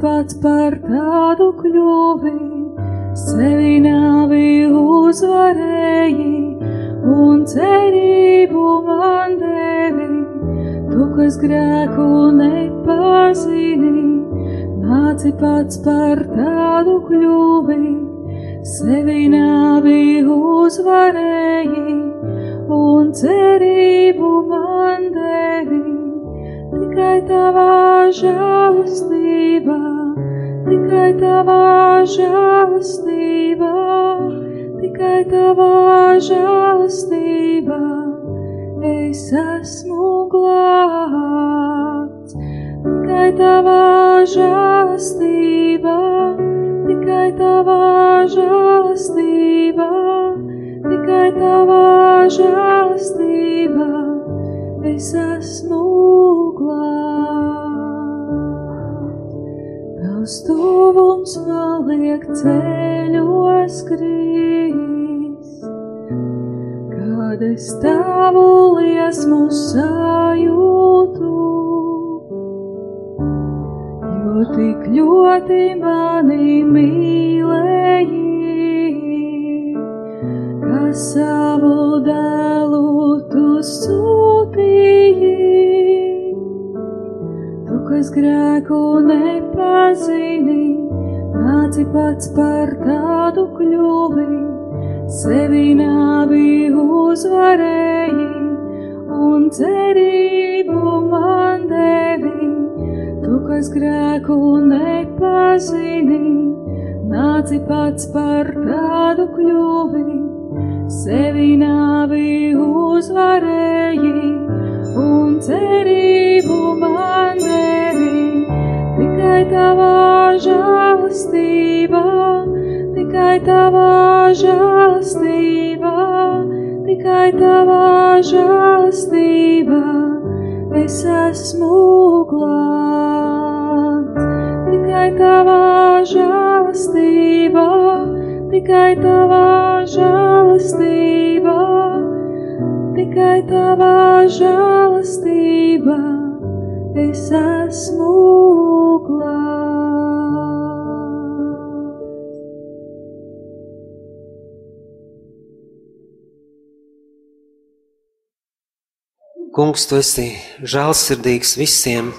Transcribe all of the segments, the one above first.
Pats par tādu kļuvi, sevi nāvi uzvarēji un cerību man devi. Tu, kas grēku nepazini, nāci pats par tādu kļuvi, sevi nāvi uzvarēji un cerību man devi. Tikai tavā žēlastība tikai tavā žēlastībā, tikai tavā žēlastībā es esmu glābts. Tikai tavā žēlastībā, tikai tavā žēlastībā, tikai tavā žēlastībā es esmu glābts. Tavs tuvums man liek ceļos krīst, kad es tavu liesmu sajūtu, jo tik ļoti mani mīlēji, ka savu dēlu tu sūtīji kas grēku nepazini, nāci pats par tādu kļuvi, sevi nāvi uzvarēji. Un cerību man devi. Tu, kas grēku nepazini, nāci pats par tādu kļuvi, sevi nāvi uzvarēji un cerību man devī, tikai tavā žēlastībā, tikai tavā žēlastībā, tikai tavā žēlastībā, es esmu klāt. Tikai tavā žēlastībā, tikai tavā žēlastībā tikai tavā žēlastība, es esmu glābts. Kungs, tu esi žēlsirdīgs visiem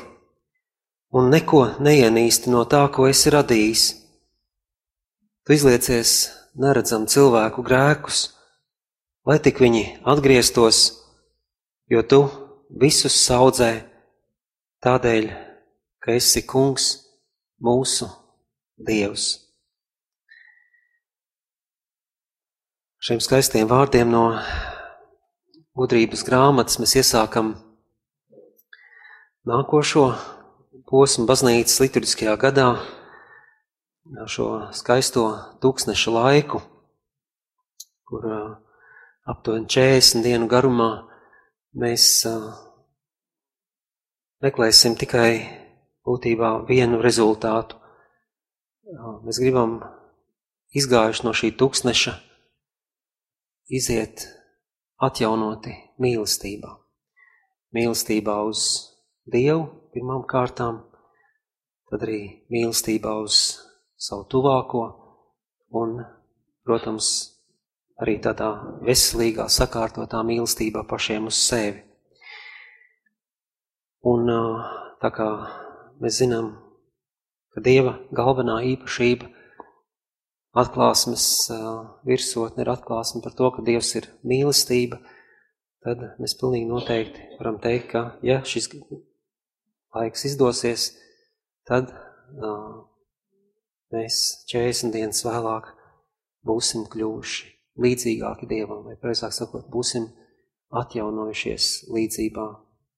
un neko neienīsti no tā, ko esi radījis. Tu izliecies neredzam cilvēku grēkus, lai tik viņi atgrieztos, jo tu visus saudzē tādēļ, ka esi kungs mūsu dievs. Šiem skaistiem vārdiem no gudrības grāmatas mēs iesākam nākošo posmu baznīcas liturģiskajā gadā, šo skaisto tūkstneša laiku, kur aptuveni 40 dienu garumā mēs meklēsim tikai būtībā vienu rezultātu. Mēs gribam izgājuši no šī tūkstneša iziet atjaunoti mīlestībā. Mīlestībā uz Dievu pirmām kārtām, tad arī mīlestībā uz savu tuvāko un, protams, arī tādā veselīgā, sakārtotā mīlestībā pašiem uz sevi. Un tā kā mēs zinām, ka Dieva galvenā īpašība atklāsmes virsotne ir atklāsme par to, ka Dievs ir mīlestība, tad mēs pilnīgi noteikti varam teikt, ka ja šis laiks izdosies, tad mēs 40 dienas vēlāk būsim kļuvuši līdzīgāki Dievam, vai precīzāk sakot, būsim atjaunojušies līdzībā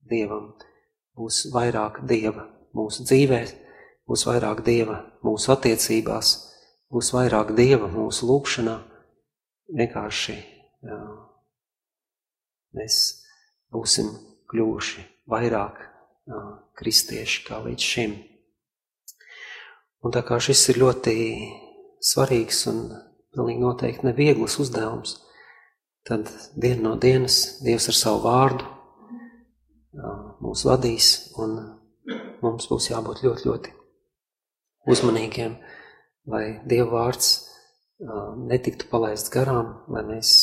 Dievam. Būs vairāk Dieva mūsu dzīvē, būs vairāk Dieva mūsu attiecībās, būs vairāk Dieva mūsu lūkšanā, vienkārši jā, mēs būsim kļuvuši vairāk jā, kristieši kā līdz šim. Un tā kā šis ir ļoti svarīgs un pilnīgi noteikti nevieglas uzdevums, tad dienu no dienas Dievs ar savu vārdu mūs vadīs un mums būs jābūt ļoti, ļoti uzmanīgiem lai Dieva vārds netiktu palaists garām, lai mēs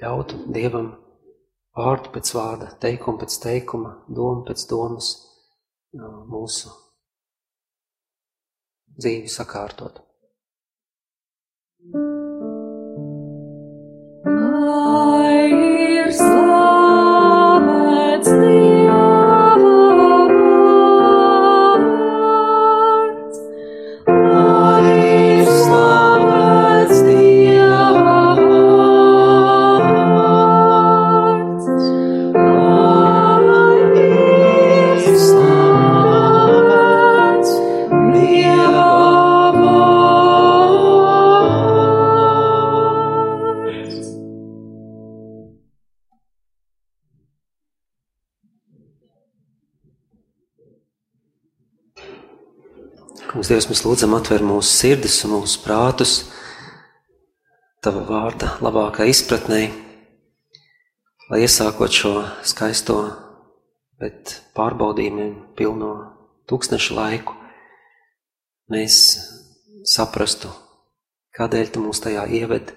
ļautu Dievam vārdu pēc vārda, teikumu pēc teikuma, domu pēc domas mūsu dzīvi sakārtot. Lai ir slavēts Dievs, mēs lūdzam atver mūsu sirdis un mūsu prātus Tava vārda labākā izpratnē, lai iesākot šo skaisto, bet pārbaudījumiem pilno tūkstneša laiku, mēs saprastu, kādēļ Tu mūs tajā ieved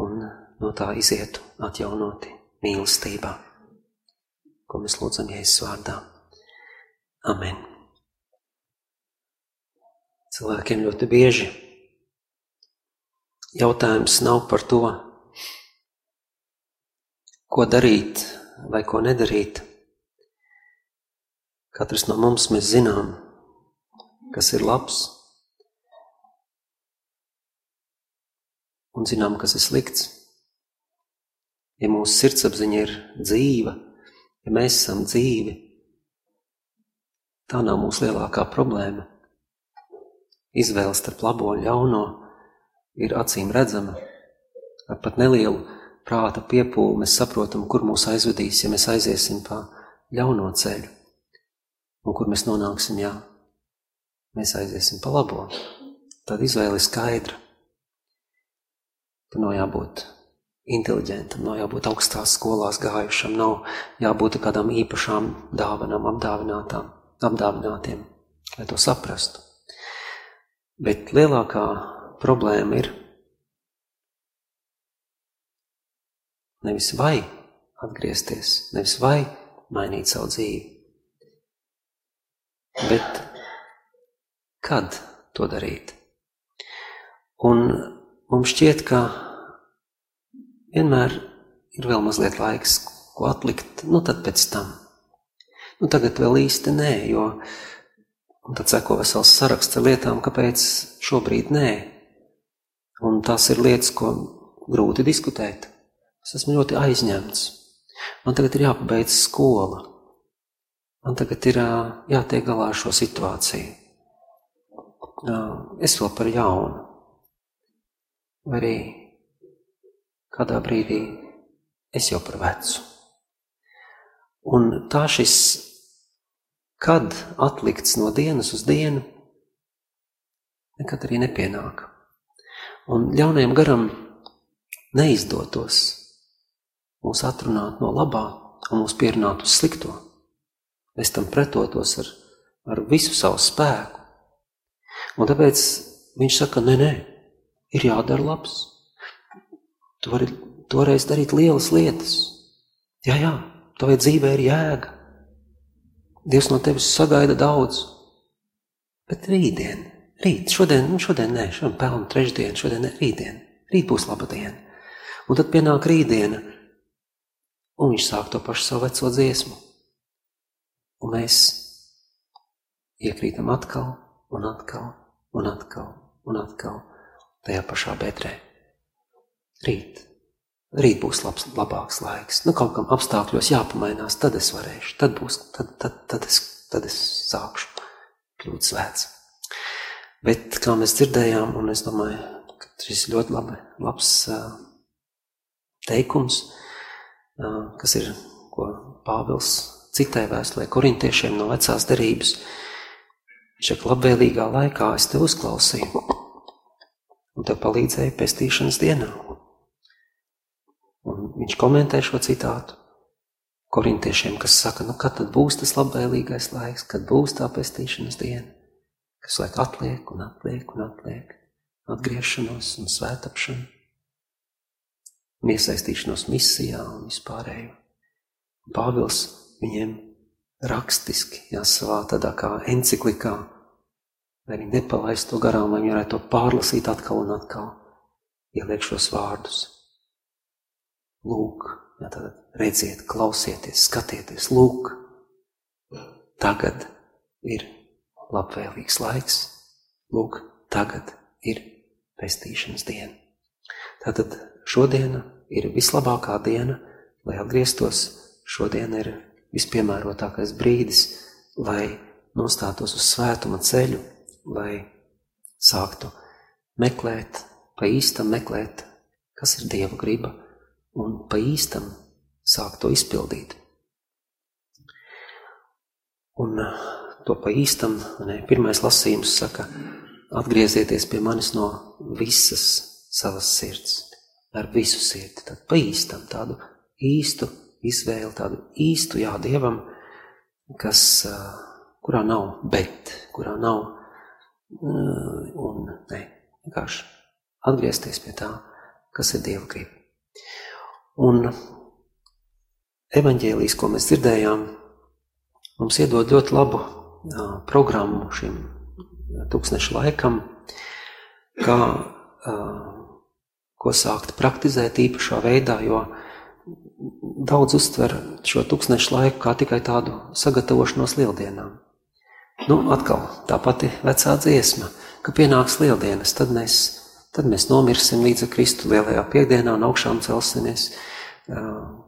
un no tā izietu atjaunoti mīlestībā, ko mēs lūdzam Jēzus vārdā. Amen. Cilvēkiem ļoti bieži jautājums nav par to, ko darīt vai ko nedarīt. Katrs no mums mēs zinām, kas ir labs, un zinām, kas ir slikts. Ja mūsu sirdsapziņa ir dzīva, ja mēs esam dzīvi, tā nav mūsu lielākā problēma izvēle starp labo un ļauno ir acīm redzama. ar pat nelielu prāta piepūli mēs saprotam, kur mūs aizvedīs, ja mēs aiziesim pa ļauno ceļu. Un kur mēs nonāksim, jā, mēs aiziesim pa labo. Tad izvēle ir skaidra. Tur nav jābūt inteliģentam, nav jābūt augstās skolās gājušam, nav jābūt kādām īpašām dāvanām, apdāvinātām, apdāvinātiem, lai to saprastu. Bet lielākā problēma ir nevis vai atgriezties, nevis vai mainīt savu dzīvi, bet kad to darīt. Un mums šķiet, ka vienmēr ir vēl mazliet laiks, ko atlikt, nu tad pēc tam. Nu tagad vēl īsti nē, jo un tad seko vesels saraksts ar lietām, kāpēc šobrīd nē. Un tās ir lietas, ko grūti diskutēt. Es esmu ļoti aizņemts. Man tagad ir jāpabeidz skola. Man tagad ir jātiek galā ar šo situāciju. Es vēl par jaunu. Vai arī kādā brīdī es jau par vecu. Un tā šis, kad atlikts no dienas uz dienu, nekad arī nepienāk. Un ļaunajam garam neizdotos mūs atrunāt no labā un mūs pierunāt uz slikto. Es tam pretotos ar, ar visu savu spēku. Un tāpēc viņš saka, nē, nē, ir jādara labs. Tu vari toreiz darīt lielas lietas. Jā, jā, tavai dzīvē ir jēga. Dievs no tevis sagaida daudz. Bet rītdien, rīt, šodien, nu šodien nē, šodien pelnu trešdien, šodien ne, rītdien. Rīt būs laba diena. Un tad pienāk rītdiena, Un viņš sāk to pašu savu veco dziesmu. Un mēs iekrītam atkal un atkal un atkal un atkal tajā pašā bedrē. Rīt. Rīt būs labs, labāks laiks. Nu, kaut kam apstākļos jāpamainās, tad es varēšu, tad būs, tad, tad, tad, es, tad es sākšu kļūt svēts. Bet, kā mēs dzirdējām, un es domāju, ka šis ļoti labi, labs teikums, kas ir, ko Pāvils citai vēstulē korintiešiem no vecās derības. Viņš saka, labvēlīgā laikā es te uzklausīju un tev palīdzēju pestīšanas dienā. Un viņš komentē šo citātu. Korintiešiem, kas saka, nu kad tad būs tas labvēlīgais laiks, kad būs tā pestīšanas diena, kas laik atliek un atliek un atliek. Atgriešanos un svētapšanu un iesaistīšanos misijā un vispārējo. Pāvils viņiem rakstiski, jā, savā tādā kā enciklikā, lai viņi nepalaist to garām, lai viņi varētu to pārlasīt atkal un atkal, ieliek šos vārdus. Lūk, jā, tad redziet, klausieties, skatieties, lūk, tagad ir labvēlīgs laiks, lūk, tagad ir pestīšanas diena. Tātad Šodiena ir vislabākā diena, lai atgrieztos. Šodiena ir vispiemērotākais brīdis, lai nostātos uz svētuma ceļu, lai sāktu meklēt, pa īstam meklēt, kas ir Dieva griba, un pa īstam sākt to izpildīt. Un to pa īstam, ne, pirmais lasījums saka, atgriezieties pie manis no visas savas sirds ar visu sirdi, tad pa īstam tādu īstu izvēli, tādu īstu jā Dievam, kas, kurā nav bet, kurā nav un ne, vienkārši atgriezties pie tā, kas ir Dieva grib. Un evaņģēlijas, ko mēs dzirdējām, mums iedod ļoti labu programmu šim tūkstnešu laikam, kā ko sākt praktizēt īpašā veidā, jo daudz uztver šo tūkstnešu laiku kā tikai tādu sagatavošanos lieldienām. Nu, atkal tā pati vecā dziesma, ka pienāks lieldienas, tad mēs, tad mēs nomirsim līdz Kristu lielajā piekdienā un augšām celsimies uh,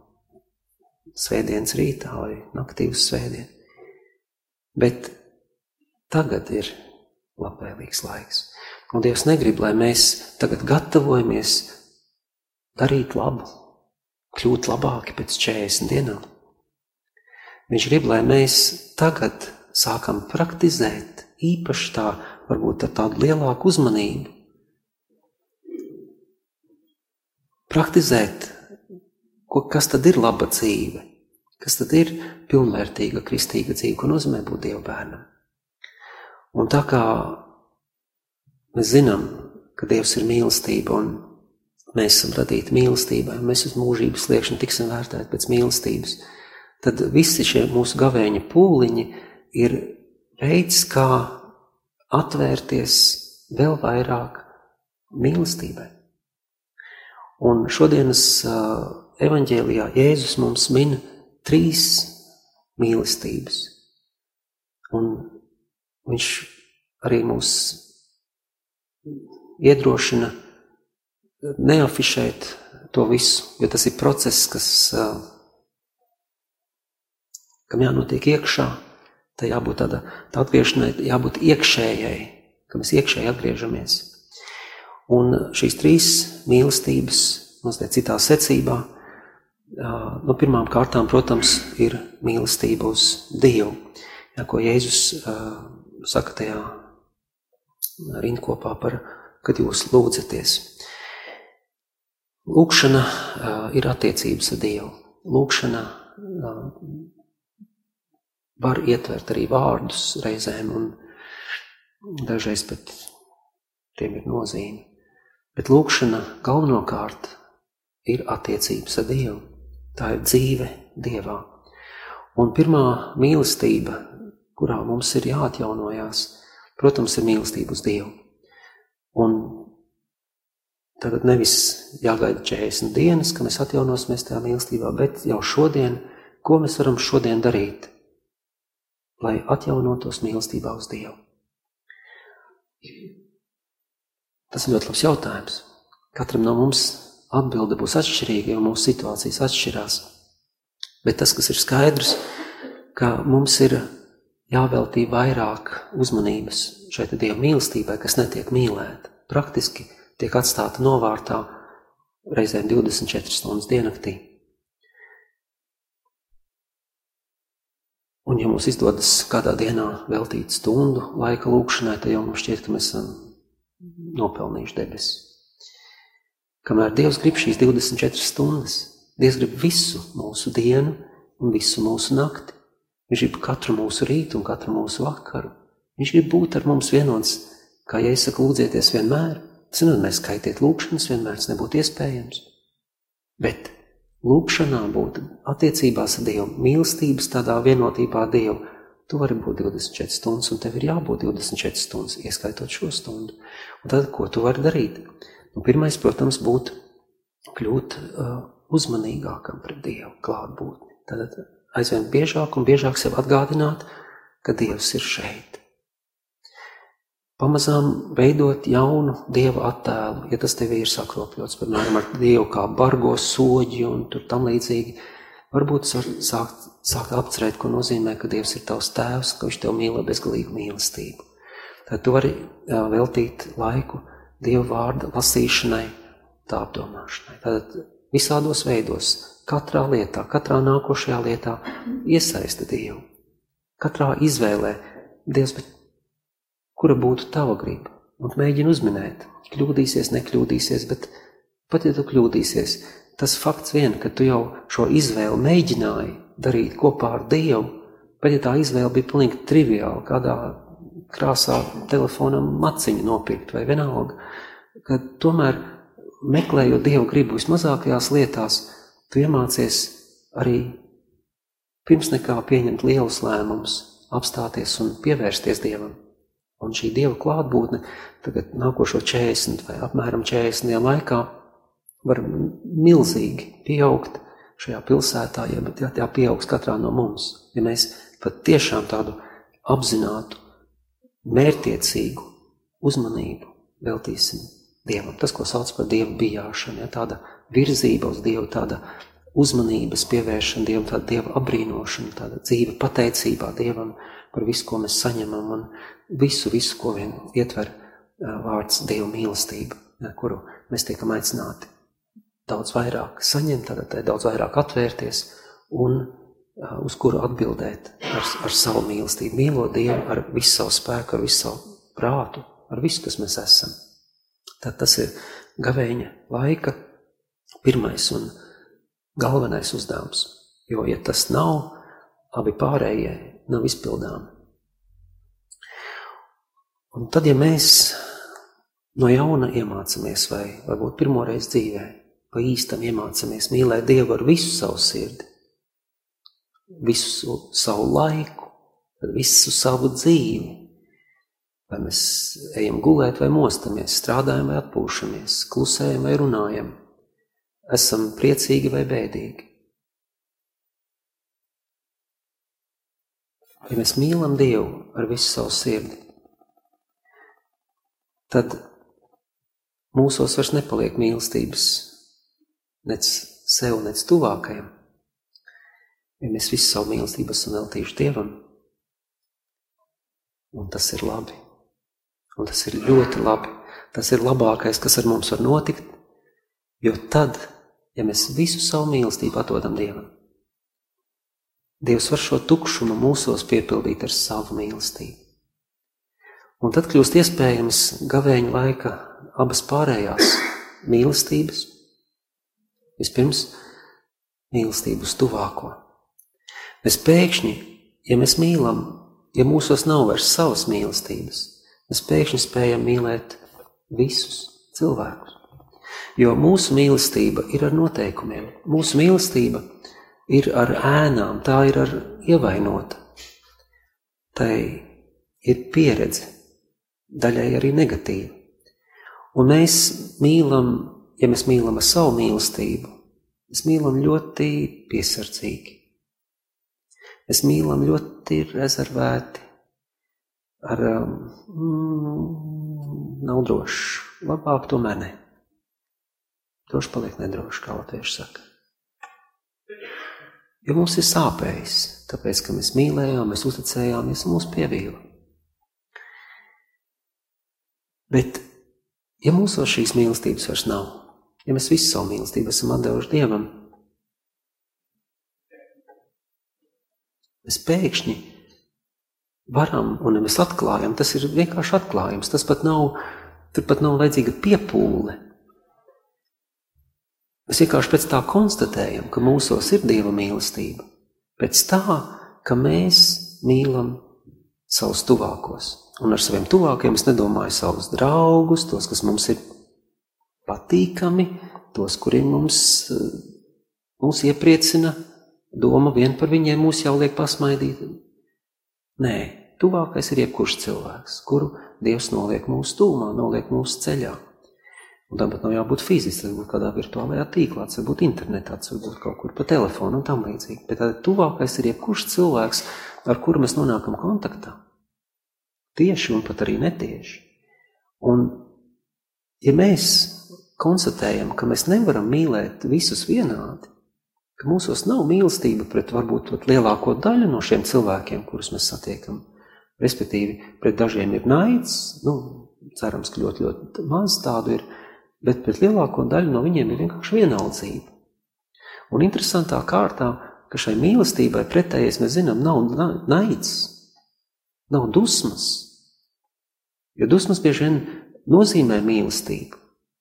svētdienas rītā vai naktī uz svētdienu. Bet tagad ir labvēlīgs laiks. Un Dievs negrib, lai mēs tagad gatavojamies darīt labu, kļūt labāki pēc 40 dienām. Viņš grib, lai mēs tagad sākam praktizēt īpaši tā, varbūt ar tādu lielāku uzmanību. Praktizēt, ko, kas tad ir laba dzīve, kas tad ir pilnvērtīga kristīga dzīve, ko nozīmē būt Dieva bērnam. Un tā kā mēs zinām, ka Dievs ir mīlestība un mēs esam radīti mīlestībai, un mēs uz mūžības sliekšņa tiksim vērtēti pēc mīlestības, tad visi šie mūsu gavēņa pūliņi ir veids, kā atvērties vēl vairāk mīlestībai. Un šodienas evaņģēlijā Jēzus mums min trīs mīlestības. Un viņš arī mūs iedrošina neafišēt to visu, jo tas ir process, kas, kam jānotiek iekšā, tā jābūt tāda, tā atgriešanai, jābūt iekšējai, ka mēs iekšēji atgriežamies. Un šīs trīs mīlestības, mazliet citā secībā, no pirmām kārtām, protams, ir mīlestība uz Dievu, ja, ko Jēzus saka tajā rindkopā par, kad jūs lūdzaties. Lūkšana ir attiecības ar Dievu. Lūkšana var ietvert arī vārdus reizēm, un dažreiz pat tiem ir nozīme. Bet lūkšana galvenokārt ir attiecības ar Dievu. Tā ir dzīve Dievā. Un pirmā mīlestība, kurā mums ir jāatjaunojās, protams, ir mīlestība uz Dievu. Un Tagad nevis jāgaida 40 dienas, ka mēs atjaunosimies tajā mīlestībā, bet jau šodien, ko mēs varam šodien darīt, lai atjaunotos mīlestībā uz Dievu. Tas ir ļoti labs jautājums. Katram no mums atbilde būs atšķirīga, jo mūsu situācijas atšķirās. Bet tas, kas ir skaidrs, ka mums ir jāveltī vairāk uzmanības šai Dieva mīlestībai, kas netiek mīlēta. Praktiski tiek atstāta novārtā reizēm 24 stundas diennaktī. Un, ja mums izdodas kādā dienā veltīt stundu laika lūkšanai, tad jau mums šķiet, ka mēs esam nopelnījuši debesis. Kamēr Dievs grib šīs 24 stundas, Dievs grib visu mūsu dienu un visu mūsu nakti. Viņš grib katru mūsu rītu un katru mūsu vakaru. Viņš grib būt ar mums vienots, kā ja es saku, lūdzieties vienmēr. Tas nenozīmē skaitiet lūkšanas, vienmēr tas nebūtu iespējams. Bet lūkšanā būt attiecībās ar Dievu, mīlestības tādā vienotībā Dievu, tu vari būt 24 stundas, un tev ir jābūt 24 stundas, ieskaitot šo stundu. Un tad, ko tu vari darīt? Nu, pirmais, protams, būtu kļūt uh, uzmanīgākam pret Dievu klātbūtni. Tad aizvien biežāk un biežāk sev atgādināt, ka Dievs ir šeit pamazām veidot jaunu dieva attēlu, ja tas tev ir sakropļots, piemēram, ar dievu kā bargo soģi un tam līdzīgi. Varbūt sākt, sākt apcerēt, ko nozīmē, ka Dievs ir tavs tēvs, ka viņš tev mīl bezgalīgu mīlestību. Tad tu vari jā, veltīt laiku Dieva vārda lasīšanai, tā apdomāšanai. Tad visādos veidos, katrā lietā, katrā nākošajā lietā iesaista Dievu. Katrā izvēlē Dievs, bet kura būtu tava griba, un mēģini uzminēt, kļūdīsies, nekļūdīsies, bet pat ja tu kļūdīsies, tas fakts vien, ka tu jau šo izvēli mēģināji darīt kopā ar Dievu, pat ja tā izvēle bija pilnīgi triviāla, kādā krāsā telefonam maciņu nopirkt vai vienalga, ka tomēr meklējot Dievu gribu vismazākajās lietās, tu iemācies arī pirms nekā pieņemt lielus lēmumus, apstāties un pievērsties Dievam. Un šī Dieva klātbūtne tagad nākošo 40 vai apmēram 40 dienu laikā var milzīgi pieaugt šajā pilsētā, ja, ja tā pieaugs katrā no mums. Ja mēs pat tiešām tādu apzinātu, mērtiecīgu uzmanību veltīsim Dievam. Tas, ko sauc par Dievu bijāšanu, ja, tāda virzība uz Dievu, tāda uzmanības pievēršana Dievam, tāda Dieva abrīnošana, tāda dzīve pateicībā Dievam par visu, ko mēs saņemam un visu, visu, ko vien ietver vārds Dieva mīlestība, kuru mēs tiekam aicināti daudz vairāk saņemt, tad tai daudz vairāk atvērties un uh, uz kuru atbildēt ar, ar savu mīlestību. Mīlot Dievu ar visu savu spēku, ar visu savu prātu, ar visu, kas mēs esam. Tad tas ir gavēņa laika pirmais un galvenais uzdevums. Jo, ja tas nav, abi pārējie nav izpildāmi. Un tad, ja mēs no jauna iemācāmies, vai varbūt pirmoreiz dzīvē, pa īstam iemācāmies mīlēt Dievu ar visu savu sirdi, visu savu laiku, visu savu dzīvi, vai mēs ejam gulēt vai mostamies, strādājam vai atpūšamies, klusējam vai runājam, esam priecīgi vai bēdīgi. Ja mēs mīlam Dievu ar visu savu sirdi, tad mūsos vairs nepaliek mīlestības nec sev, nec tuvākajam. Ja mēs visu savu mīlestību esam veltījuši Dievam, un tas ir labi. Un tas ir ļoti labi. Tas ir labākais, kas ar mums var notikt, jo tad, ja mēs visu savu mīlestību atdodam Dievam, Dievs var šo tukšumu mūsos piepildīt ar savu mīlestību. Un tad kļūst iespējams gavēņa laika abas pārējās mīlestības. Vispirms mīlestību uz tuvāko. Mēs pēkšņi, ja mēs mīlam, ja mūsos nav vairs savas mīlestības, mēs pēkšņi spējam mīlēt visus cilvēkus. Jo mūsu mīlestība ir ar noteikumiem. Mūsu mīlestība ir ar ēnām, tā ir ar ievainota. Tai ir pieredze, daļai arī negatīva. Un mēs mīlam, ja mēs mīlam ar savu mīlestību, mēs mīlam ļoti piesardzīgi. Mēs mīlam ļoti rezervēti, ar um, mm, nav droši, labāk tomēr ne. Droši paliek nedroši, kā latvieši saka. Jo mums ir sāpējis, tāpēc, ka mēs mīlējām, mēs uzticējāmies un mūs pievīla. Bet, ja mūsos šīs mīlestības vairs nav, ja mēs visu savu mīlestību esam devuši Dievam, mēs pēkšņi varam, un ja mēs atklājam, tas ir vienkārši atklājums, tas pat nav, tur pat nav vajadzīga piepūle. Mēs vienkārši pēc tā konstatējam, ka mūsos ir Dieva mīlestība, pēc tā, ka mēs mīlam savus tuvākos. Un ar saviem tuvākiem es nedomāju savus draugus, tos, kas mums ir patīkami, tos, kuriem mums, mums iepriecina doma vien par viņiem mūs jau liek pasmaidīt. Nē, tuvākais ir jebkurš cilvēks, kuru Dievs noliek mūsu tūmā, noliek mūsu ceļā. Un tam pat nav jābūt fiziski, varbūt kādā virtuālajā tīklā, varbūt internetā, varbūt kaut kur pa telefonu un tam līdzīgi. Bet tad tuvākais ir jebkurš cilvēks, ar kuru mēs nonākam kontaktā. Tieši un pat arī netieši. Un, ja mēs konstatējam, ka mēs nevaram mīlēt visus vienādi, ka mūsos nav mīlestība pret varbūt pat lielāko daļu no šiem cilvēkiem, kurus mēs satiekam, respektīvi pret dažiem ir naids, nu, cerams, ka ļoti, ļoti maz tādu ir, bet pret lielāko daļu no viņiem ir vienkārši vienaldzība. Un interesantā kārtā, ka šai mīlestībai pretējais mēs zinām, nav naids, nav dusmas. Jo dusmas bieži vien nozīmē mīlestību.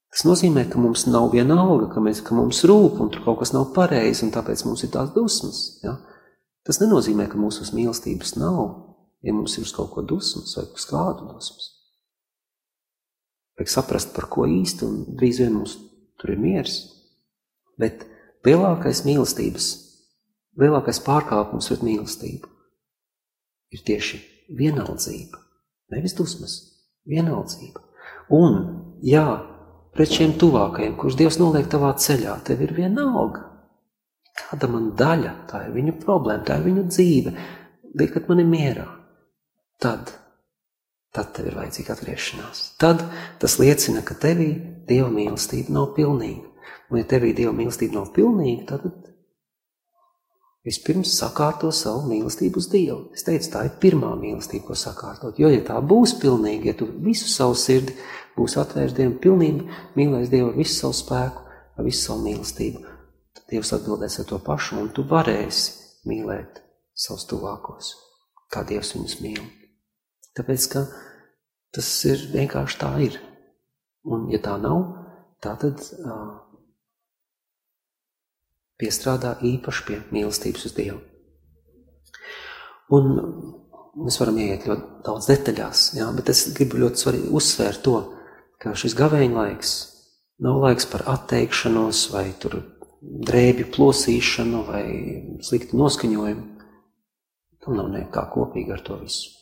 Tas nozīmē, ka mums nav viena alga, ka, mēs, ka mums rūp un tur kaut kas nav pareizi, un tāpēc mums ir tās dusmas. Ja? Tas nenozīmē, ka mūsu mīlestības nav, ja mums ir uz kaut ko dusmas vai uz kādu dusmas. Vajag saprast, par ko īsti, un drīz vien mums tur ir miers. Bet lielākais mīlestības, lielākais pārkāpums pret mīlestību ir tieši vienaldzība, nevis dusmas, vienaldzība. Un, jā, pret šiem tuvākajiem, kurus Dievs noliek tavā ceļā, tev ir vienalga. Kāda man daļa, tā ir viņu problēma, tā ir viņu dzīve, liekat mani mierā. Tad, tad tev ir vajadzīga atgriešanās. Tad tas liecina, ka tevī Dieva mīlestība nav pilnīga. Un ja tevī Dieva mīlestība nav pilnīga, tad Vispirms sakārto savu mīlestību uz Dievu. Es teicu, tā ir pirmā mīlestība, ko sakārtot. Jo, ja tā būs pilnīga, ja tu visu savu sirdi būsi atvērts Dievam, pilnībā mīlēs Dievu ar visu savu spēku, ar visu savu mīlestību, tad Dievs atbildēs ar to pašu, un tu varēsi mīlēt savus tuvākos, kā Dievs viņus mīl. Tāpēc, ka tas ir vienkārši tā ir. Un ja tā nav, tā tad uh, piestrādā īpaši pie mīlestības uz Dievu. Un mēs varam ieiet ļoti daudz detaļās, jā, bet es gribu ļoti svarīgi uzsvērt to, ka šis gavēņa laiks nav laiks par atteikšanos vai tur drēbju plosīšanu vai sliktu noskaņojumu. Tam nav nekā kopīga ar to visu.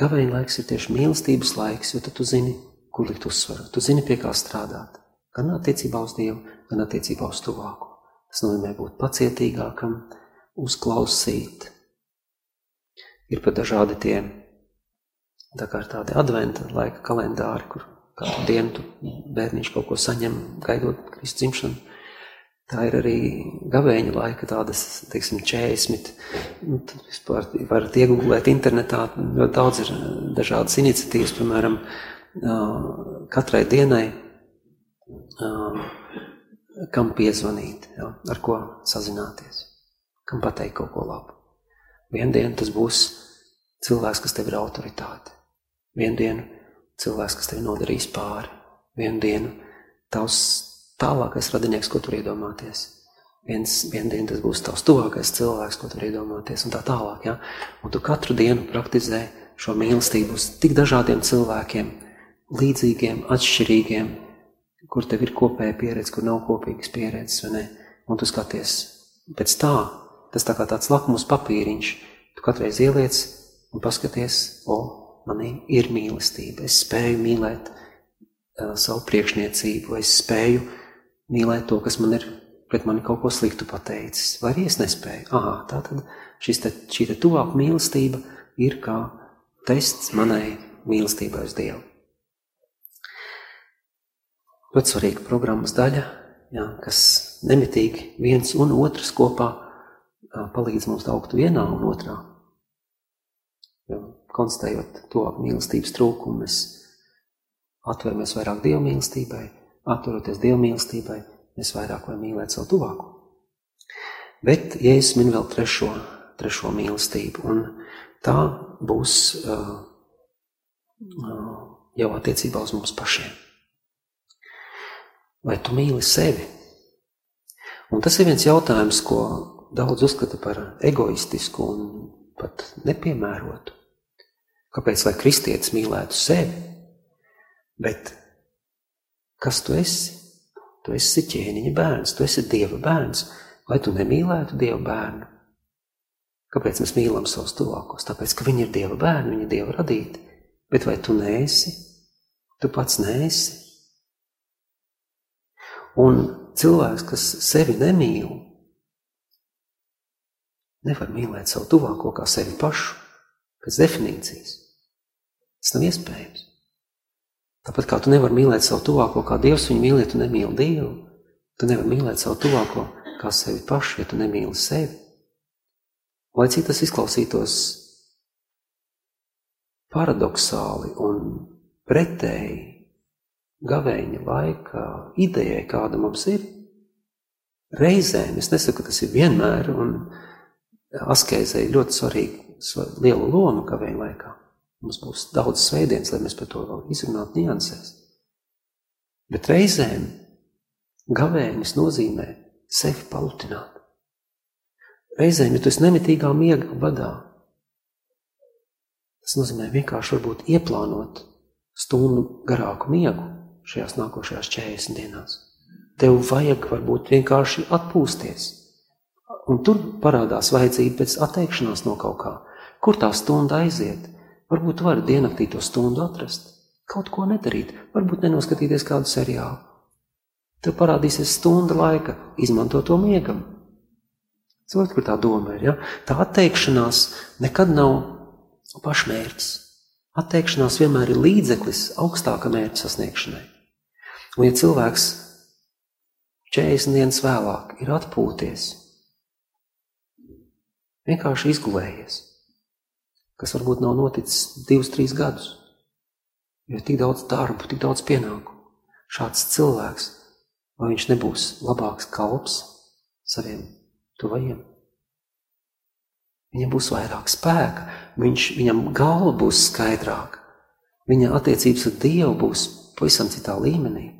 Gavēņa laiks ir tieši mīlestības laiks, jo tad tu zini, kur likt uzsvaru. Tu zini, pie kā strādāt. Gan attiecībā uz Dievu, gan attiecībā uz tuvāko. Tas nozīmē būt pacietīgākam, uzklausīt, Ir pat dažādi tie, tā kā ir tādi adventa laika kalendāri, kur katru dienu bērniņš kaut ko saņem, gaidot Kristus dzimšanu. Tā ir arī gavēņa laika tādas, teiksim, 40. Nu, vispār varat iegūlēt internetā, ļoti daudz ir dažādas iniciatīvas, piemēram, katrai dienai, kam piezvanīt, ja, ar ko sazināties, kam pateikt kaut ko labu. Vienu dienu tas būs cilvēks, kas tev ir autoritāte. Vienu dienu cilvēks, kas tev nodarīs pāri. Vienu dienu tavs tālākais radinieks, ko tur iedomāties. Viens, vienu dienu tas būs tavs tuvākais cilvēks, ko tur iedomāties, un tā tālāk. Ja? Un tu katru dienu praktizē šo mīlestību uz tik dažādiem cilvēkiem, līdzīgiem, atšķirīgiem, kur tev ir kopēja pieredze, kur nav kopīgas pieredzes, vai ne? Un tu skaties pēc tā, tas tā kā tāds lakmus papīriņš, tu katreiz ieliec un paskaties, o, manī ir mīlestība, es spēju mīlēt uh, savu priekšniecību, es spēju mīlēt to, kas man ir pret mani kaut ko sliktu pateicis, vai arī es nespēju. Aha, tā tad te, šī te tuvāk mīlestība ir kā tests manai mīlestībai uz Dievu. Ļoti svarīga programmas daļa, jā, kas nemitīgi viens un otrs kopā palīdz mums augt vienā un otrā konstatējot to mīlestības trūkumu, mēs atveramies vairāk dievu mīlestībai, atturoties dievu mīlestībai, mēs vairāk varam mīlēt savu tuvāko. Bet Jēzus min vēl trešo, trešo mīlestību, un tā būs uh, uh, jau attiecībā uz mums pašiem. Vai tu mīli sevi? Un tas ir viens jautājums, ko daudz uzskata par egoistisku un pat nepiemērotu. Kāpēc lai kristietis mīlētu sevi? Bet kas tu esi? Tu esi ķēniņa bērns, tu esi dieva bērns. Vai tu nemīlētu dieva bērnu? Kāpēc mēs mīlam savus tuvākos? Tāpēc, ka viņi ir dieva bērni, viņi ir dieva radīti. Bet vai tu neesi? Tu pats neesi. Un cilvēks, kas sevi nemīl, nevar mīlēt savu tuvāko kā sevi pašu, pēc definīcijas. Tas nav iespējams. Tāpat kā tu nevari mīlēt savu tuvāko kā Dievs viņu mīlēt, tu nemīli Dievu, tu nevari mīlēt savu tuvāko kā sevi pašu, ja tu nemīli sevi. Lai cik tas izklausītos paradoxāli un pretēji gavēņa laika idejai, kāda mums ir, reizēm, es nesaku, ka tas ir vienmēr, un askēzē ir ļoti svarīga liela loma kavēņa laikā. Mums būs daudz svētdienas, lai mēs par to vēl izrunātu niansēs. Bet reizēm gavēnis nozīmē sevi palutināt. Reizēm, ja tu esi nemitīgā miega vadā, tas nozīmē vienkārši varbūt ieplānot stundu garāku miegu šajās nākošajās 40 dienās. Tev vajag varbūt vienkārši atpūsties Un tur parādās vajadzība pēc atteikšanās no kaut kā. Kur tā stunda aiziet? Varbūt tu vari diennaktī to stundu atrast. Kaut ko nedarīt, varbūt nenoskatīties kādu seriālu. Tev parādīsies stunda laika, izmanto to miegam. Cilvēki, kur tā doma ir, ja? tā atteikšanās nekad nav pašmērķis. Atteikšanās vienmēr ir līdzeklis augstāka mērķa sasniegšanai. Un ja cilvēks 40 dienas vēlāk ir atpūties, vienkārši izgulējies, kas varbūt nav noticis divus, trīs gadus, jo ir tik daudz darbu, tik daudz pienākumu. Šāds cilvēks vai viņš nebūs labāks kalps saviem tuvajiem. Viņam būs vairāk spēka, viņš, viņam galva būs skaidrāka, viņa attiecības ar Dievu būs pavisam citā līmenī.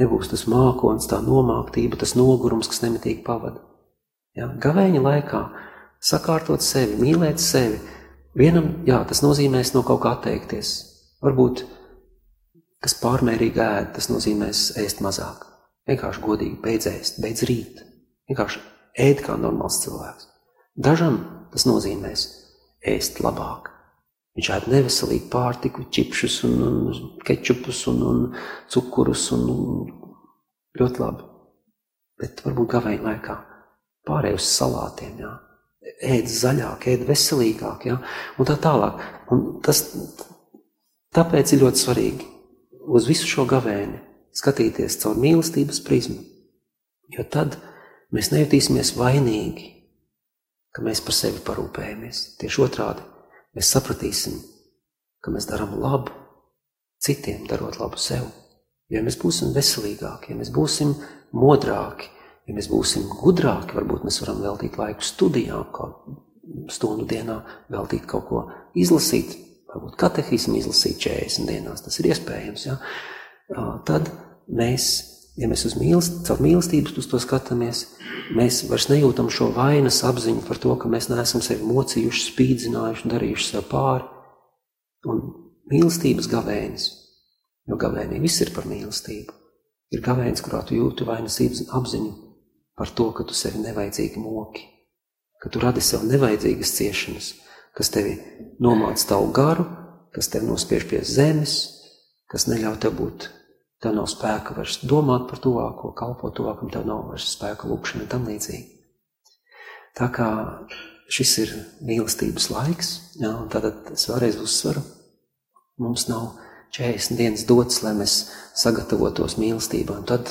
Nebūs tas mākons, tā nomāktība, tas nogurums, kas nemitīgi pavada. Ja? Gavēņa laikā sakārtot sevi, mīlēt sevi, vienam, jā, tas nozīmēs no kaut kā atteikties. Varbūt, kas pārmērīgi ēd, tas nozīmēs ēst mazāk. Vienkārši godīgi beidz ēst, beidz rīt. Vienkārši ēd kā normāls cilvēks. Dažam tas nozīmēs ēst labāk. Viņš ēd neveselīgu pārtiku, čipšus un, un kečupus un, un cukurus un, un ļoti labi. Bet varbūt gavēņa laikā pārēj uz salātiem, jā. Ēd zaļāk, ēd veselīgāk, jā, un tā tālāk. Un tas, tāpēc ir ļoti svarīgi uz visu šo gavēni skatīties caur mīlestības prizmu, jo tad mēs nejutīsimies vainīgi, ka mēs par sevi parūpējamies. Tieši otrādi, mēs sapratīsim, ka mēs darām labu citiem, darot labu sev. Ja mēs būsim veselīgāki, ja mēs būsim modrāki, ja mēs būsim gudrāki, varbūt mēs varam veltīt laiku studijām, kaut stundu dienā veltīt kaut ko izlasīt, varbūt katehismu izlasīt 40 dienās, tas ir iespējams. Ja? Tad mēs, ja mēs uz mīlest, caur mīlestību uz to skatāmies, mēs vairs nejūtam šo vainas apziņu par to, ka mēs neesam sevi mocījuši, spīdzinājuši, darījuši sev pāri. Un mīlestības gavēnis, jo gavēnī viss ir par mīlestību, ir gavēnis, kurā tu jūti vainas apziņu par to, ka tu sevi nevajadzīgi moki, ka tu radi sev nevajadzīgas ciešanas, kas tevi nomāc tavu garu, kas tevi nospiež pie zemes, kas neļauj tev būt Tev nav spēka vairs domāt par tuvāko, kalpot tuvākam, tev nav vairs spēka lūkšana tam līdzīgi. Tā kā šis ir mīlestības laiks, jā, un tad es vēlreiz uzsveru, mums nav 40 dienas dots, lai mēs sagatavotos mīlestībā, un tad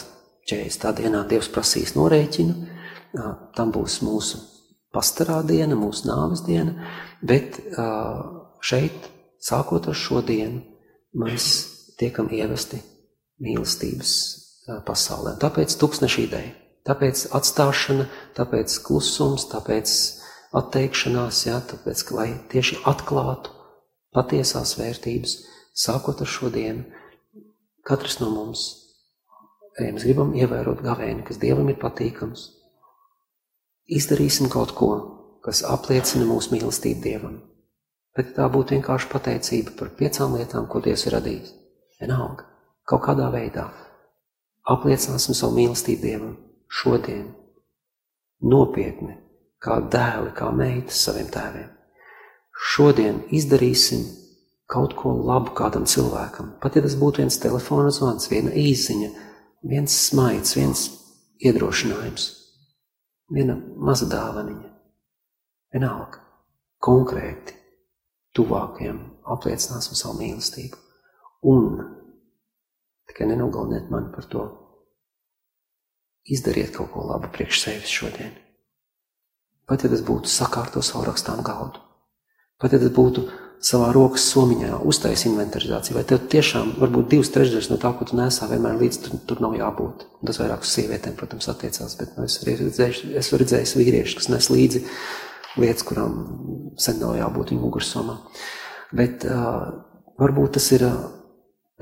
40. dienā Dievs prasīs norēķinu, tam būs mūsu pastarā diena, mūsu nāves diena, bet šeit, sākot ar šo dienu, mēs tiekam ievesti mīlestības pasaulē. Tāpēc tūkstneša ideja, tāpēc atstāšana, tāpēc klusums, tāpēc atteikšanās, jā, tāpēc, ka, lai tieši atklātu patiesās vērtības, sākot ar šo dienu, katrs no mums, ja mēs gribam ievērot gavēni, kas Dievam ir patīkams, izdarīsim kaut ko, kas apliecina mūsu mīlestību Dievam. Bet tā būtu vienkārši pateicība par piecām lietām, ko Dievs ir radījis. Vienalga kaut kādā veidā apliecināsim savu mīlestību Dievam šodien, nopietni, kā dēli, kā meitas saviem tēviem. Šodien izdarīsim kaut ko labu kādam cilvēkam. Pat ja tas būtu viens telefona zvans, viena īziņa, viens smaids, viens iedrošinājums, viena maza dāvaniņa. Vienalga, konkrēti, tuvākajam apliecināsim savu mīlestību. Un Tikai nenogaliniet mani par to. Izdariet kaut ko labu priekš sevis šodien. Pat ja tas būtu sakārto savu rakstām galdu, pat ja tas būtu savā rokas somiņā uztais inventarizāciju, vai tev tiešām varbūt divas trešdaļas no tā, ko tu nesā, vienmēr līdz tur, tur nav jābūt. Un tas vairāk uz sievietēm, protams, attiecās, bet nu, es, redzēju, es redzēju vīriešus, kas nes līdzi lietas, kurām sen nav jābūt viņu mugursomā. Bet uh, varbūt tas ir uh,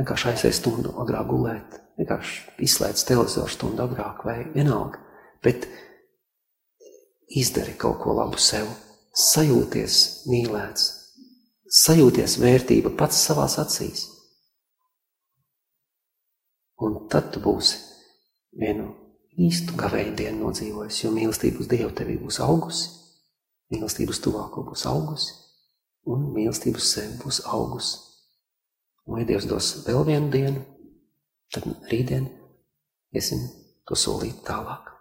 vienkārši aizies stundu agrāk gulēt, vienkārši izslēdz televizoru stundu agrāk vai vienalga. Bet izdari kaut ko labu sev, sajūties mīlēts, sajūties vērtība pats savās acīs. Un tad tu būsi vienu īstu gavēju dienu nodzīvojis, jo mīlestība uz Dievu tevī būs augusi, mīlestība uz tuvāko būs augusi, un mīlestība uz sevi būs augusi. Un, ja Dievs dos vēl vienu dienu, tad rītdien iesim to solīt tālāk.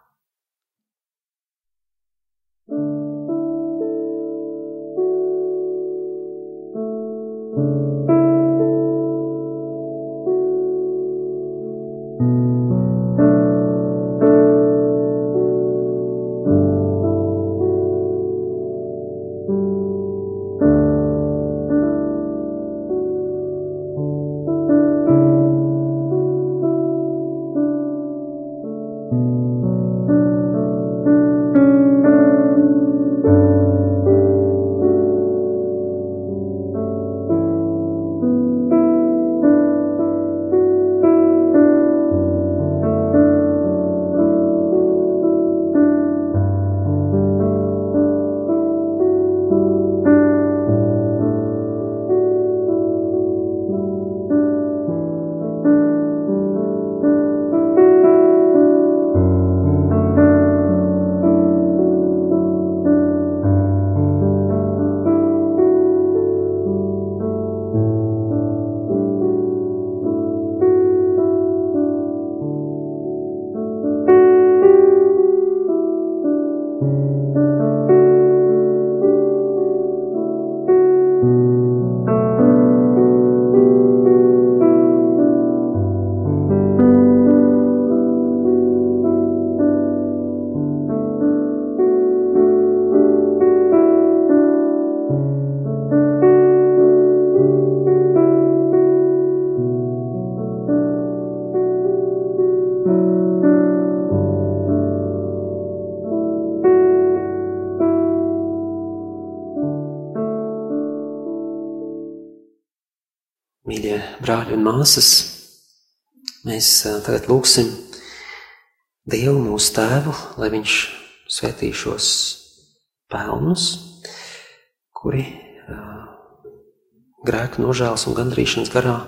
Brāļi un māsas, mēs tagad lūgsim Dievu mūsu tēvu, lai viņš svētī šos pelnus, kuri ā, grēku nožēlas un gandrīšanas garā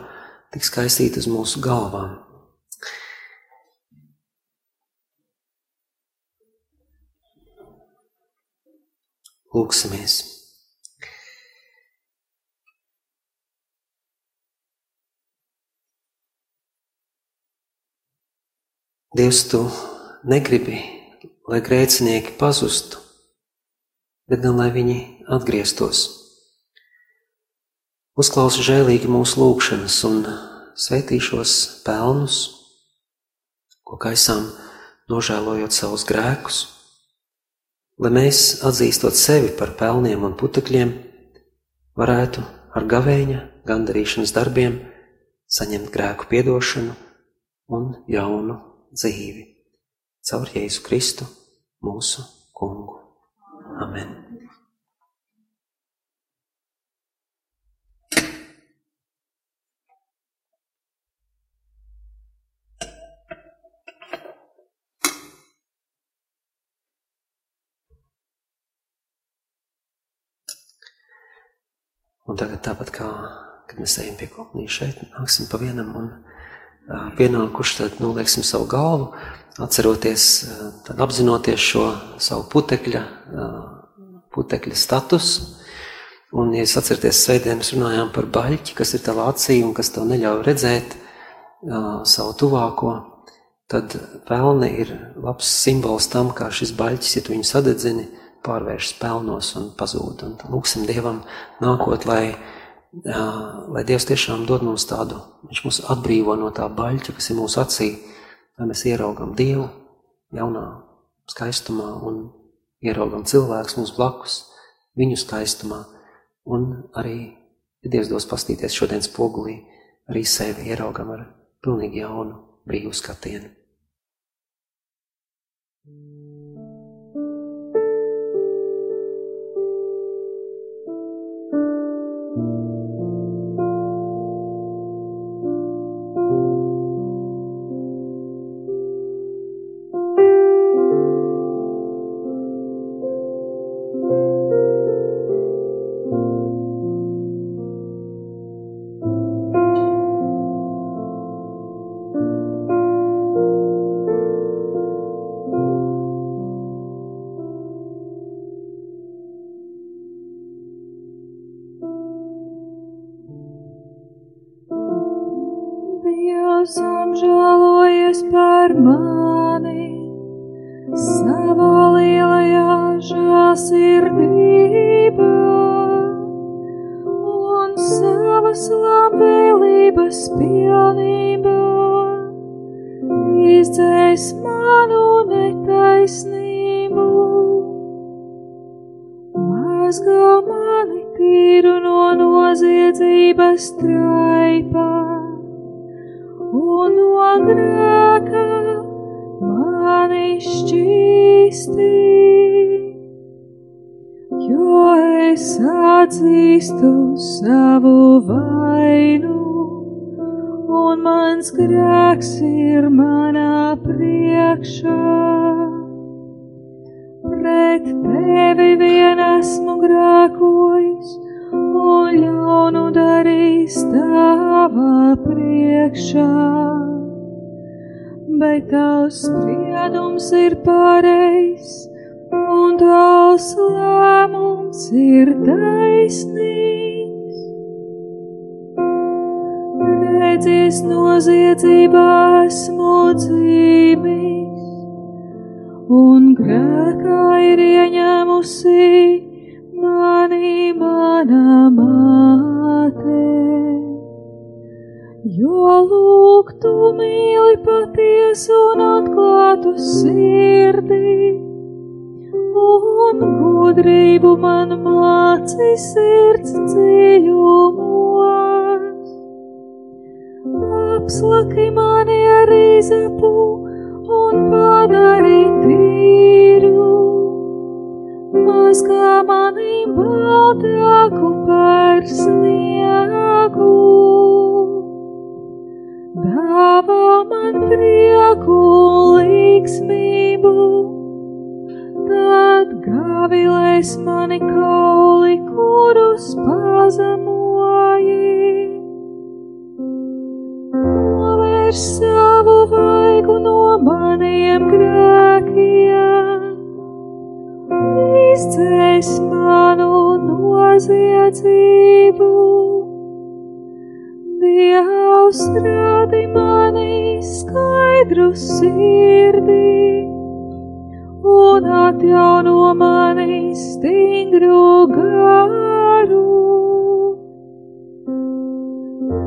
tik skaistīti uz mūsu galvām. Lūksimies! Dievs, tu negribi, lai grēcinieki pazustu, bet gan lai viņi atgrieztos. Uzklausi žēlīgi mūsu lūgšanas un svētī šos pelnus, ko kaisām nožēlojot savus grēkus, lai mēs, atzīstot sevi par pelniem un putekļiem, varētu ar gavēņa, gandarīšanas darbiem saņemt grēku piedošanu un jaunu dzīvi. Caur Jēzu Kristu, mūsu kungu. Amen. Un tagad tāpat kā, kad mēs ejam pie kopnīša šeit, nāksim pa vienam un pienākuši, tad nolieksim savu galvu, atceroties, tad apzinoties šo savu putekļa, putekļa statusu. Un, ja jūs atceraties, svētdien mēs runājām par baļķi, kas ir tavā acī un kas tev neļauj redzēt savu tuvāko, tad pelni ir labs simbols tam, kā šis baļķis, ja tu viņu sadedzini, pārvēršas pelnos un pazūd. Un lūksim Dievam nākot, lai lai Dievs tiešām dod mums tādu, Viņš mūs atbrīvo no tā baļķa, kas ir mūsu acī, lai mēs ieraugam Dievu jaunā skaistumā un ieraugam cilvēkus mums blakus, viņu skaistumā, un arī, ja Dievs dos pastīties šodien spogulī, arī sevi ieraugam ar pilnīgi jaunu brīvu skatienu. Mazgā mani tīru no noziedzības traipā un no grēka mani šķīstī. Jo es atzīstu savu vainu, un mans grēks ir manā priekšā. Pret tevi vien esmu grēkojis, un ļaunu darīs tavā priekšā. Bet tavs spriedums ir pareizs, un tavs lēmums ir taisnīgs. Redzies noziedzībā esmu dzīvis, un grēkā ir ieņēmusi mani mana māte. Jo lūk, tu mīli patiesu un atklātu sirdi, un gudrību man māci sirds dziļumos. Apslaki mani ar izapu un padarī tīru. Maz kā manim baltāku par sniegu. Dāvā man prieku līksmību, tad gavilēs mani kauli, kurus palīdz. es manu noziedzību. Dievs rādi mani skaidru sirdī un atjauno mani stingru garu.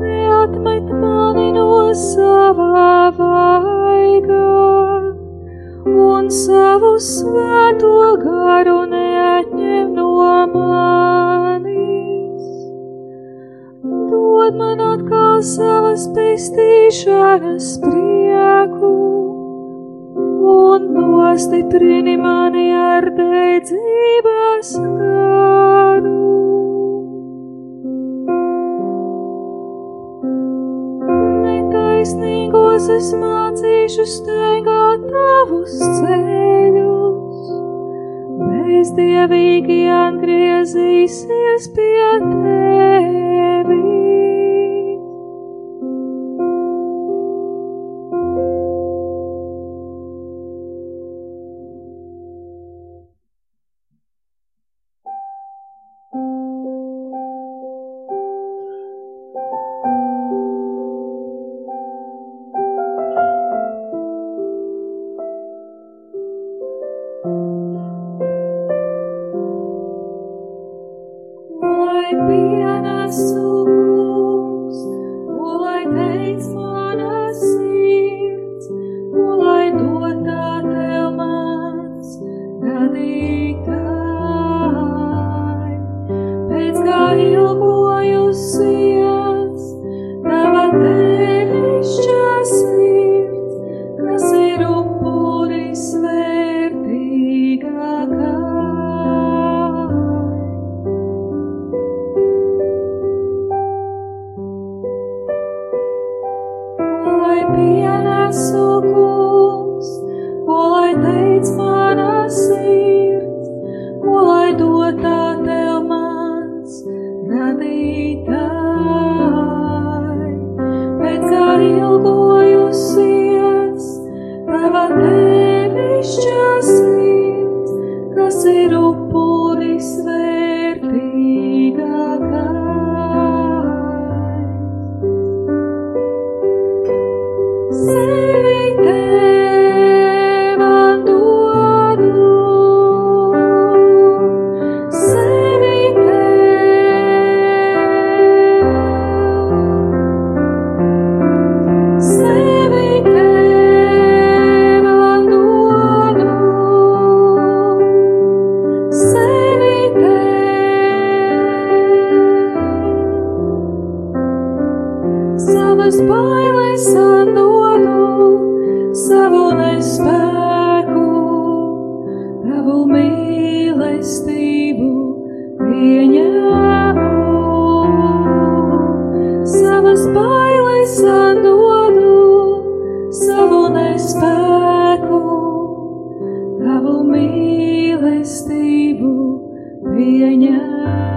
Neatmet mani no savā vaigā un savu svēto garu dod man atkal savas pestīšanas prieku, un nostiprini mani ar dēdzības garu. Netaisnīgos es mācīšu staigāt tavus ceļus, bezdievīgi atgriezīsies pie tevis. mīlestību viņai.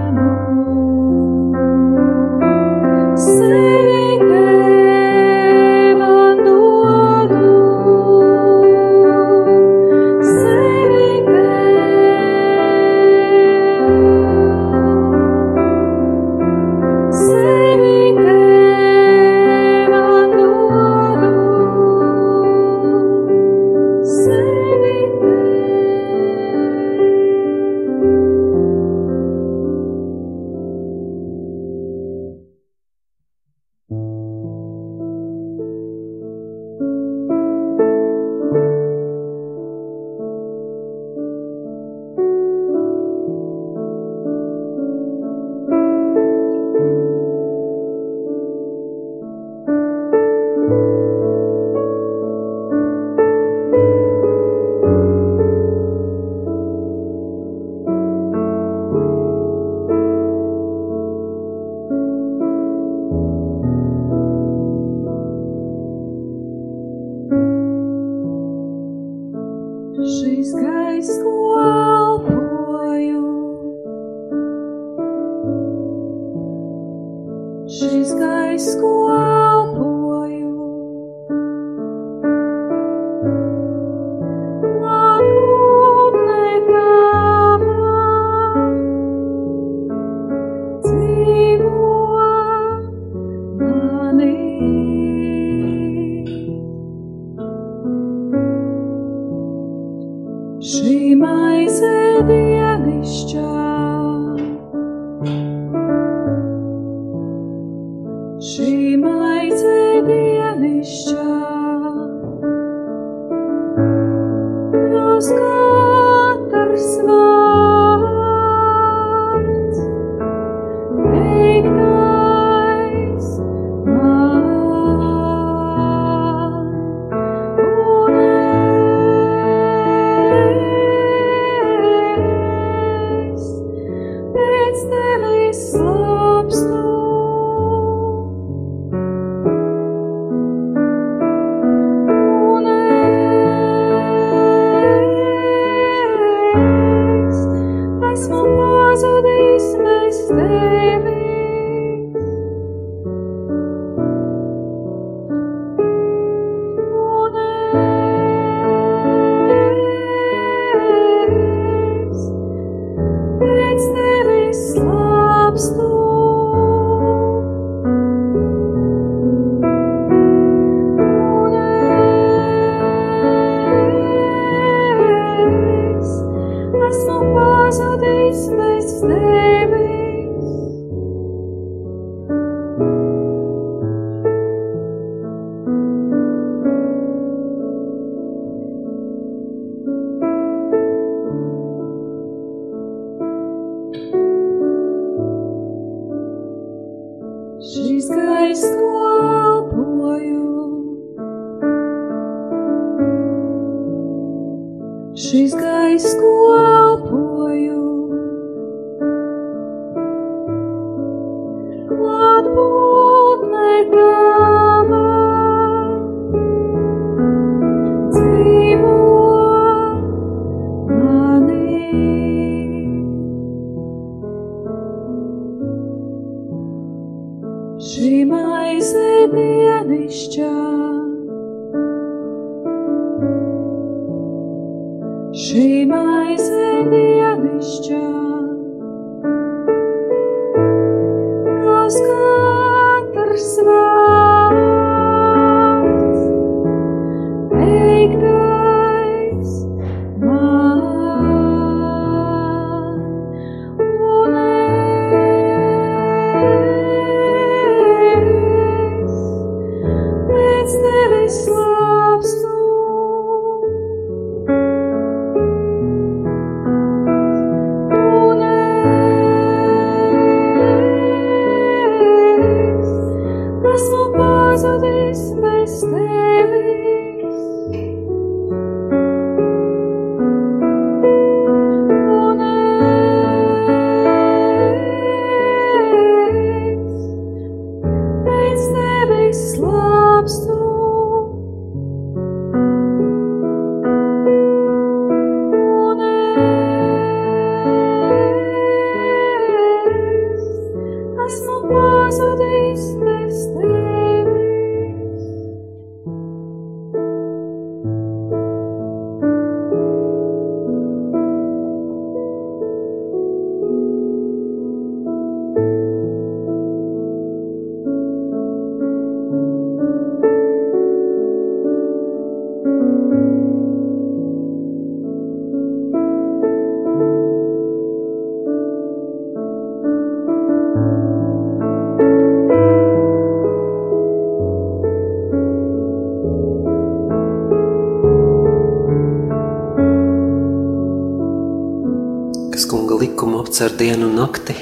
Likumu apcer dienu un nakti,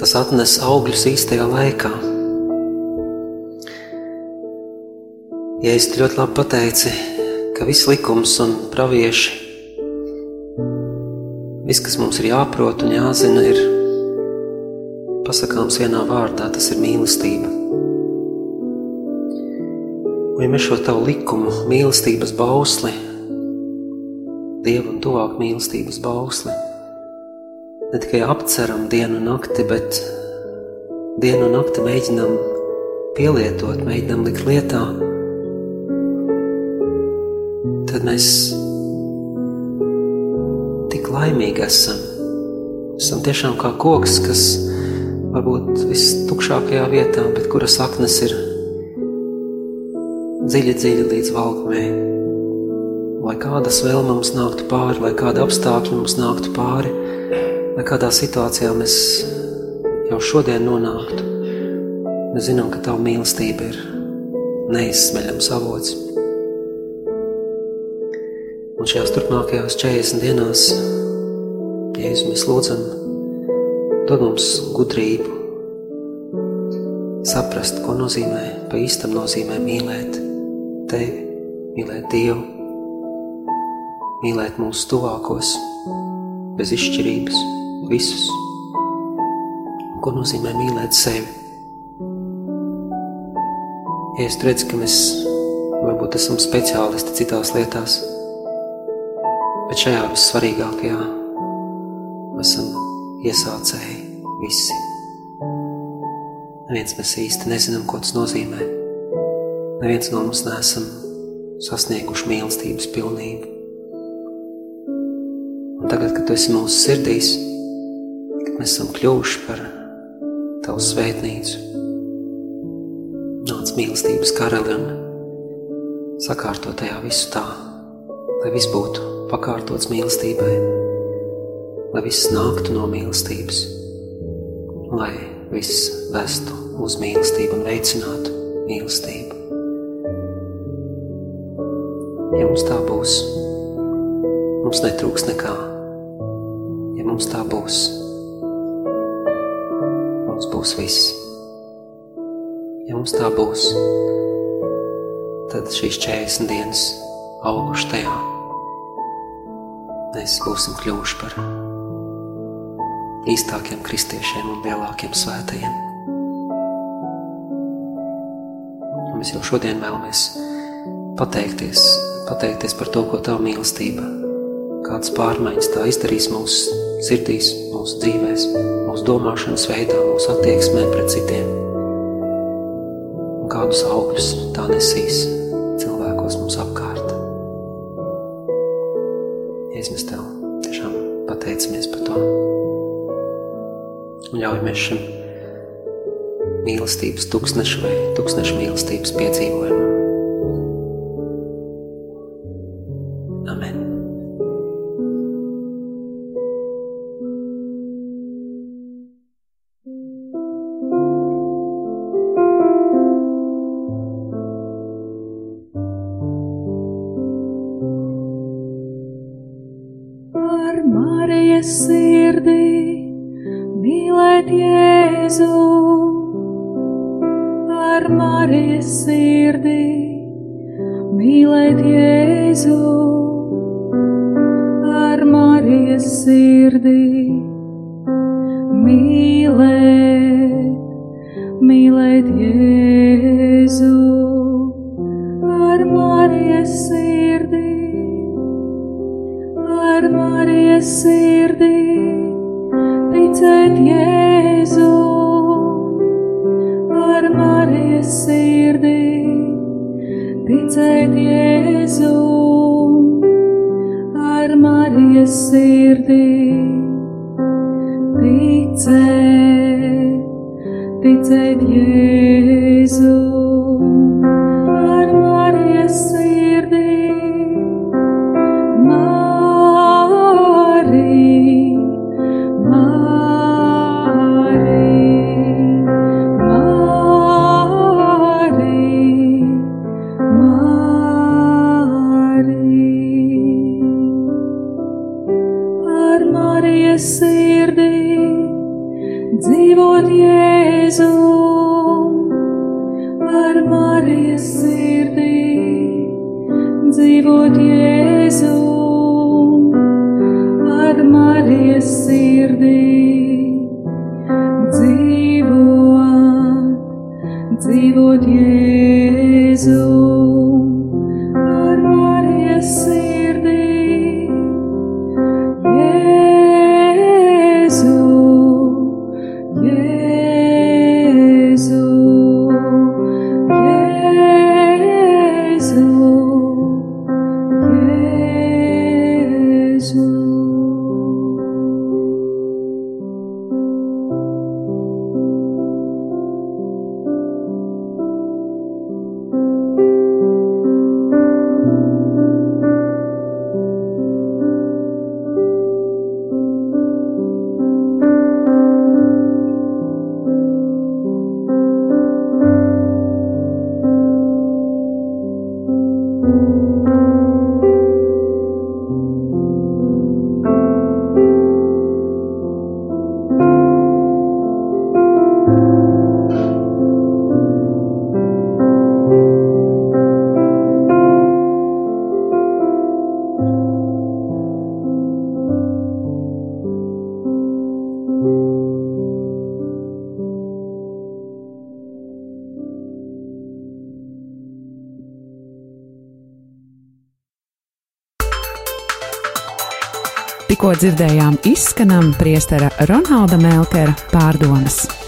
tas atnes augļus īstajā laikā. Ja es ļoti labi pateici, ka viss likums un pravieši, viss, kas mums ir jāprot un jāzina, ir pasakāms vienā vārdā, tas ir mīlestība. Un ja mēs šo tavu likumu, mīlestības bausli, Dievu un tuvāk mīlestības bausli. Ne tikai apceram dienu un nakti, bet dienu un nakti mēģinam pielietot, mēģinam likt lietā, tad mēs tik laimīgi esam. Esam tiešām kā koks, kas varbūt vistukšākajā vietā, bet kura saknes ir dziļi, dziļi līdz valkumē. lai kādas vēl mums nāktu pāri, lai kāda apstākļa mums nāktu pāri, lai kādā situācijā mēs jau šodien nonāktu. Mēs zinām, ka Tava mīlestība ir neizsmeļams avots. Un šajās turpmākajās 40 dienās, Jēzus, mēs lūdzam, dod mums gudrību, saprast, ko nozīmē, pa īstam nozīmē mīlēt Tevi, mīlēt Dievu, mīlēt mūsu tuvākos, bez izšķirības, visus. Ko nozīmē mīlēt sevi? Ja es redzu, ka mēs varbūt esam speciālisti citās lietās, bet šajā vissvarīgākajā esam iesācēji visi. Neviens mēs īsti nezinām, ko tas nozīmē. Neviens no mums neesam sasnieguši mīlestības pilnību. Un tagad, kad tu esi mūsu sirdīs, mēs esam kļuvuši par tavu svētnīcu, nāc mīlestības karali un sakārto tajā visu tā, lai viss būtu pakārtots mīlestībai, lai viss nāktu no mīlestības, lai viss vestu uz mīlestību un veicinātu mīlestību. Ja mums tā būs, mums netrūks nekā. Ja mums tā būs, mums būs viss. Ja mums tā būs, tad šīs 40 dienas auguši tajā mēs būsim kļuvuši par īstākiem kristiešiem un lielākiem svētajiem. Mēs jau šodien vēlamies pateikties, pateikties par to, ko Tava mīlestība, kādas pārmaiņas tā izdarīs mūsu sirdīs, mūsu dzīvēs, mūsu domāšanas veidā, mūsu attieksmē pret citiem. Un kādus augļus tā nesīs cilvēkos mums apkārt. Jēzus, mēs Tev tiešām pateicamies par to. Un ļaujamies šim mīlestības tūkstnešu vai tūkstnešu mīlestības piedzīvojumam. Marijas sirdī, dzīvot Jēzu. Ar Marijas sirdī, dzīvot, dzīvot Jēzu dzirdējām, izskanam priestera Ronalda Melkera pārdomas.